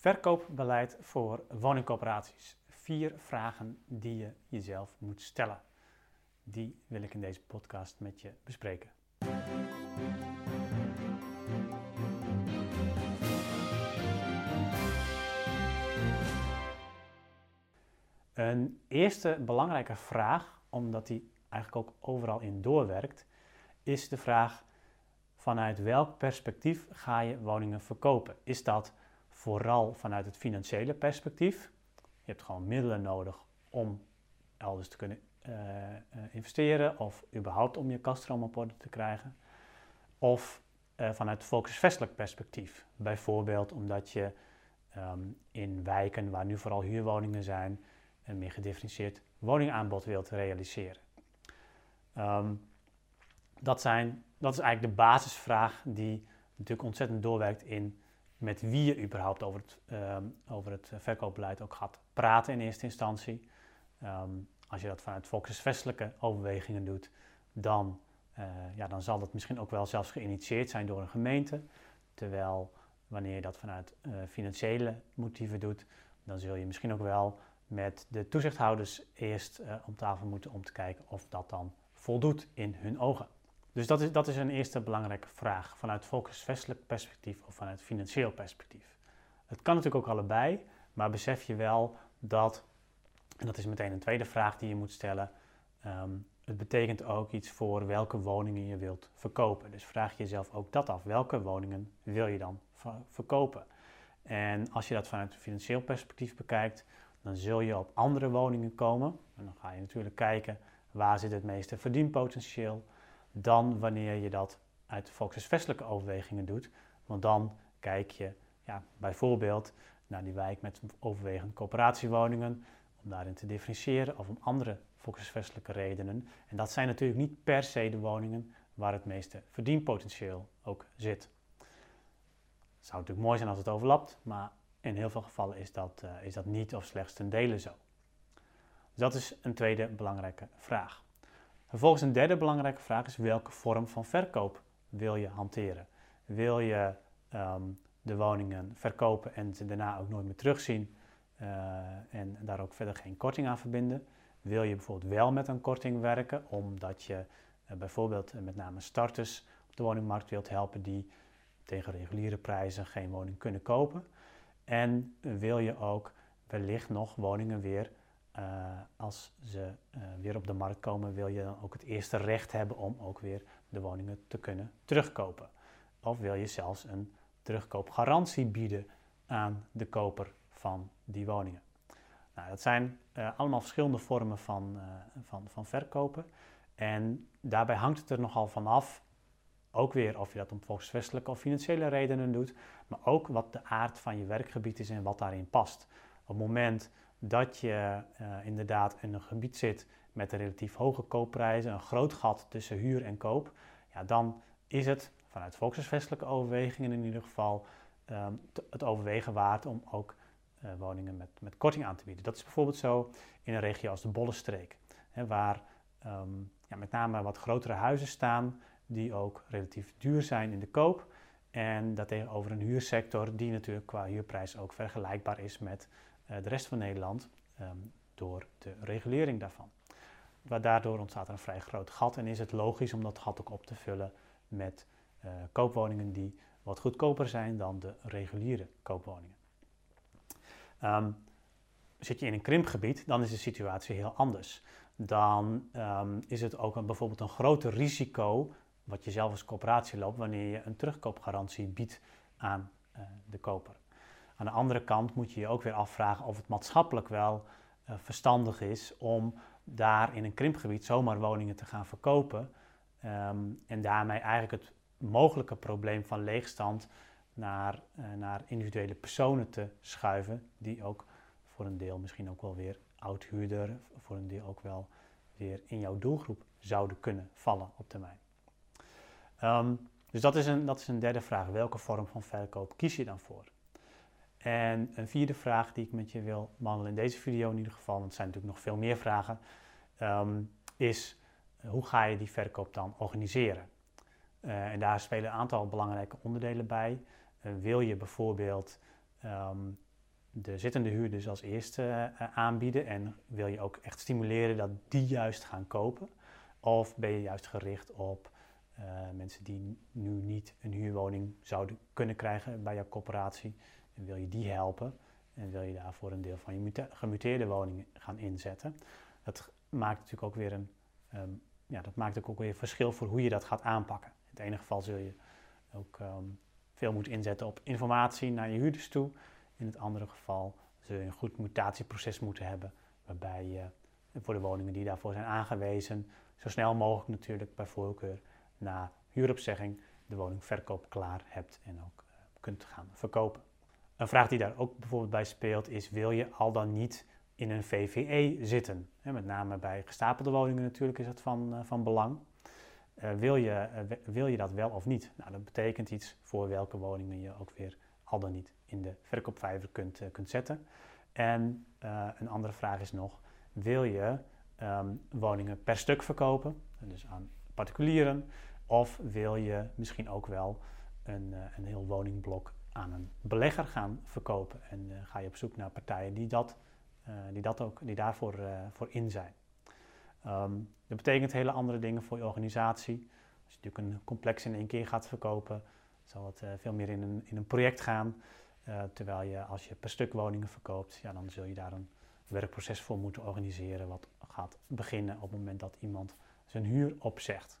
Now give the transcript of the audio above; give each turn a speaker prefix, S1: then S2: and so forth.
S1: Verkoopbeleid voor woningcorporaties. Vier vragen die je jezelf moet stellen. Die wil ik in deze podcast met je bespreken. Een eerste belangrijke vraag, omdat die eigenlijk ook overal in doorwerkt, is de vraag vanuit welk perspectief ga je woningen verkopen? Is dat vooral vanuit het financiële perspectief? Je hebt gewoon middelen nodig om elders te kunnen uh, investeren of überhaupt om je kaststroom op orde te krijgen. Of uh, vanuit volksvestelijk perspectief. Bijvoorbeeld omdat je um, in wijken waar nu vooral huurwoningen zijn, een meer gedifferentieerd woningaanbod wilt realiseren. Um, dat, zijn, dat is eigenlijk de basisvraag die natuurlijk ontzettend doorwerkt in met wie je überhaupt over het, um, over het verkoopbeleid ook gaat praten in eerste instantie. Um, als je dat vanuit volksvestelijke overwegingen doet, dan, uh, ja, dan zal dat misschien ook wel zelfs geïnitieerd zijn door een gemeente. Terwijl wanneer je dat vanuit uh, financiële motieven doet, dan zul je misschien ook wel met de toezichthouders eerst om tafel moeten om te kijken of dat dan voldoet in hun ogen. Dus dat is, dat is een eerste belangrijke vraag vanuit volksvestelijk perspectief of vanuit financieel perspectief. Het kan natuurlijk ook allebei, maar besef je wel dat, en dat is meteen een tweede vraag die je moet stellen, um, het betekent ook iets voor welke woningen je wilt verkopen. Dus vraag je jezelf ook dat af. Welke woningen wil je dan verkopen? En als je dat vanuit financieel perspectief bekijkt, dan zul je op andere woningen komen. En dan ga je natuurlijk kijken waar zit het meeste verdienpotentieel dan wanneer je dat uit volksvestelijke overwegingen doet. Want dan kijk je ja, bijvoorbeeld naar die wijk met overwegend coöperatiewoningen, om daarin te differentiëren of om andere volksvestelijke redenen. En dat zijn natuurlijk niet per se de woningen waar het meeste verdienpotentieel ook zit. Het zou natuurlijk mooi zijn als het overlapt, maar in heel veel gevallen is dat, uh, is dat niet of slechts ten dele zo. Dus dat is een tweede belangrijke vraag. Vervolgens een derde belangrijke vraag is welke vorm van verkoop wil je hanteren? Wil je um, de woningen verkopen en ze daarna ook nooit meer terugzien uh, en daar ook verder geen korting aan verbinden? Wil je bijvoorbeeld wel met een korting werken omdat je uh, bijvoorbeeld uh, met name starters op de woningmarkt wilt helpen die tegen reguliere prijzen geen woning kunnen kopen? En wil je ook wellicht nog woningen weer uh, als ze uh, weer op de markt komen, wil je dan ook het eerste recht hebben om ook weer de woningen te kunnen terugkopen. Of wil je zelfs een terugkoopgarantie bieden aan de koper van die woningen. Nou, dat zijn uh, allemaal verschillende vormen van, van, van verkopen. En daarbij hangt het er nogal van af, ook weer of je dat om volksvestelijke of financiële redenen doet, maar ook wat de aard van je werkgebied is en wat daarin past. Op het moment dat je uh, inderdaad in een gebied zit met een relatief hoge koopprijzen, een groot gat tussen huur en koop, ja, dan is het vanuit volkshuisvestelijke overwegingen in ieder geval um, het overwegen waard om ook uh, woningen met, met korting aan te bieden. Dat is bijvoorbeeld zo in een regio als de Bollenstreek, hè, waar um, ja, met name wat grotere huizen staan die ook relatief duur zijn in de koop. En daartegenover een huursector die natuurlijk qua huurprijs ook vergelijkbaar is met de rest van Nederland um, door de regulering daarvan. Daardoor ontstaat er een vrij groot gat en is het logisch om dat gat ook op te vullen met uh, koopwoningen die wat goedkoper zijn dan de reguliere koopwoningen. Um, zit je in een krimpgebied, dan is de situatie heel anders. Dan um, is het ook een, bijvoorbeeld een groter risico wat je zelf als coöperatie loopt wanneer je een terugkoopgarantie biedt aan uh, de koper. Aan de andere kant moet je je ook weer afvragen of het maatschappelijk wel uh, verstandig is om daar in een krimpgebied zomaar woningen te gaan verkopen. Um, en daarmee eigenlijk het mogelijke probleem van leegstand naar, uh, naar individuele personen te schuiven, die ook voor een deel misschien ook wel weer oud-huurder, voor een deel ook wel weer in jouw doelgroep zouden kunnen vallen op termijn. Um, dus dat is, een, dat is een derde vraag. Welke vorm van verkoop kies je dan voor? En een vierde vraag die ik met je wil behandelen in deze video in ieder geval, want er zijn natuurlijk nog veel meer vragen, um, is hoe ga je die verkoop dan organiseren? Uh, en daar spelen een aantal belangrijke onderdelen bij. Uh, wil je bijvoorbeeld um, de zittende huurders als eerste aanbieden en wil je ook echt stimuleren dat die juist gaan kopen? Of ben je juist gericht op mensen die nu niet een huurwoning zouden kunnen krijgen bij jouw corporatie en wil je die helpen? En wil je daarvoor een deel van je gemuteerde woningen gaan inzetten. Dat maakt natuurlijk ook weer een, ehm, ja, dat maakt ook weer verschil voor hoe je dat gaat aanpakken. In het ene geval zul je ook ehm, veel moeten inzetten op informatie naar je huurders toe. In het andere geval zul je een goed mutatieproces moeten hebben, waarbij je voor de woningen die daarvoor zijn aangewezen, zo snel mogelijk natuurlijk bij voorkeur na huuropzegging de woningverkoop klaar hebt en ook uh, kunt gaan verkopen. Een vraag die daar ook bijvoorbeeld bij speelt is: wil je al dan niet in een VVE zitten? met name bij gestapelde woningen natuurlijk is dat van, uh, van belang. Uh, wil, je, wil je dat wel of niet? Nou, dat betekent iets voor welke woningen je ook weer al dan niet in de verkoopvijver kunt, kunt zetten. En een andere vraag is nog: wil je um, woningen per stuk verkopen, dus aan particulieren, of wil je misschien ook wel een, een heel woningblok aan een belegger gaan verkopen. En uh, ga je op zoek naar partijen die, dat, uh, die, dat ook, die daarvoor voor in zijn. Um, dat betekent hele andere dingen voor je organisatie. Als je natuurlijk een complex in één keer gaat verkopen, zal het veel meer in een, in een project gaan. terwijl je als je per stuk woningen verkoopt, ja, dan zul je daar een werkproces voor moeten organiseren. Wat gaat beginnen op het moment dat iemand zijn huur opzegt.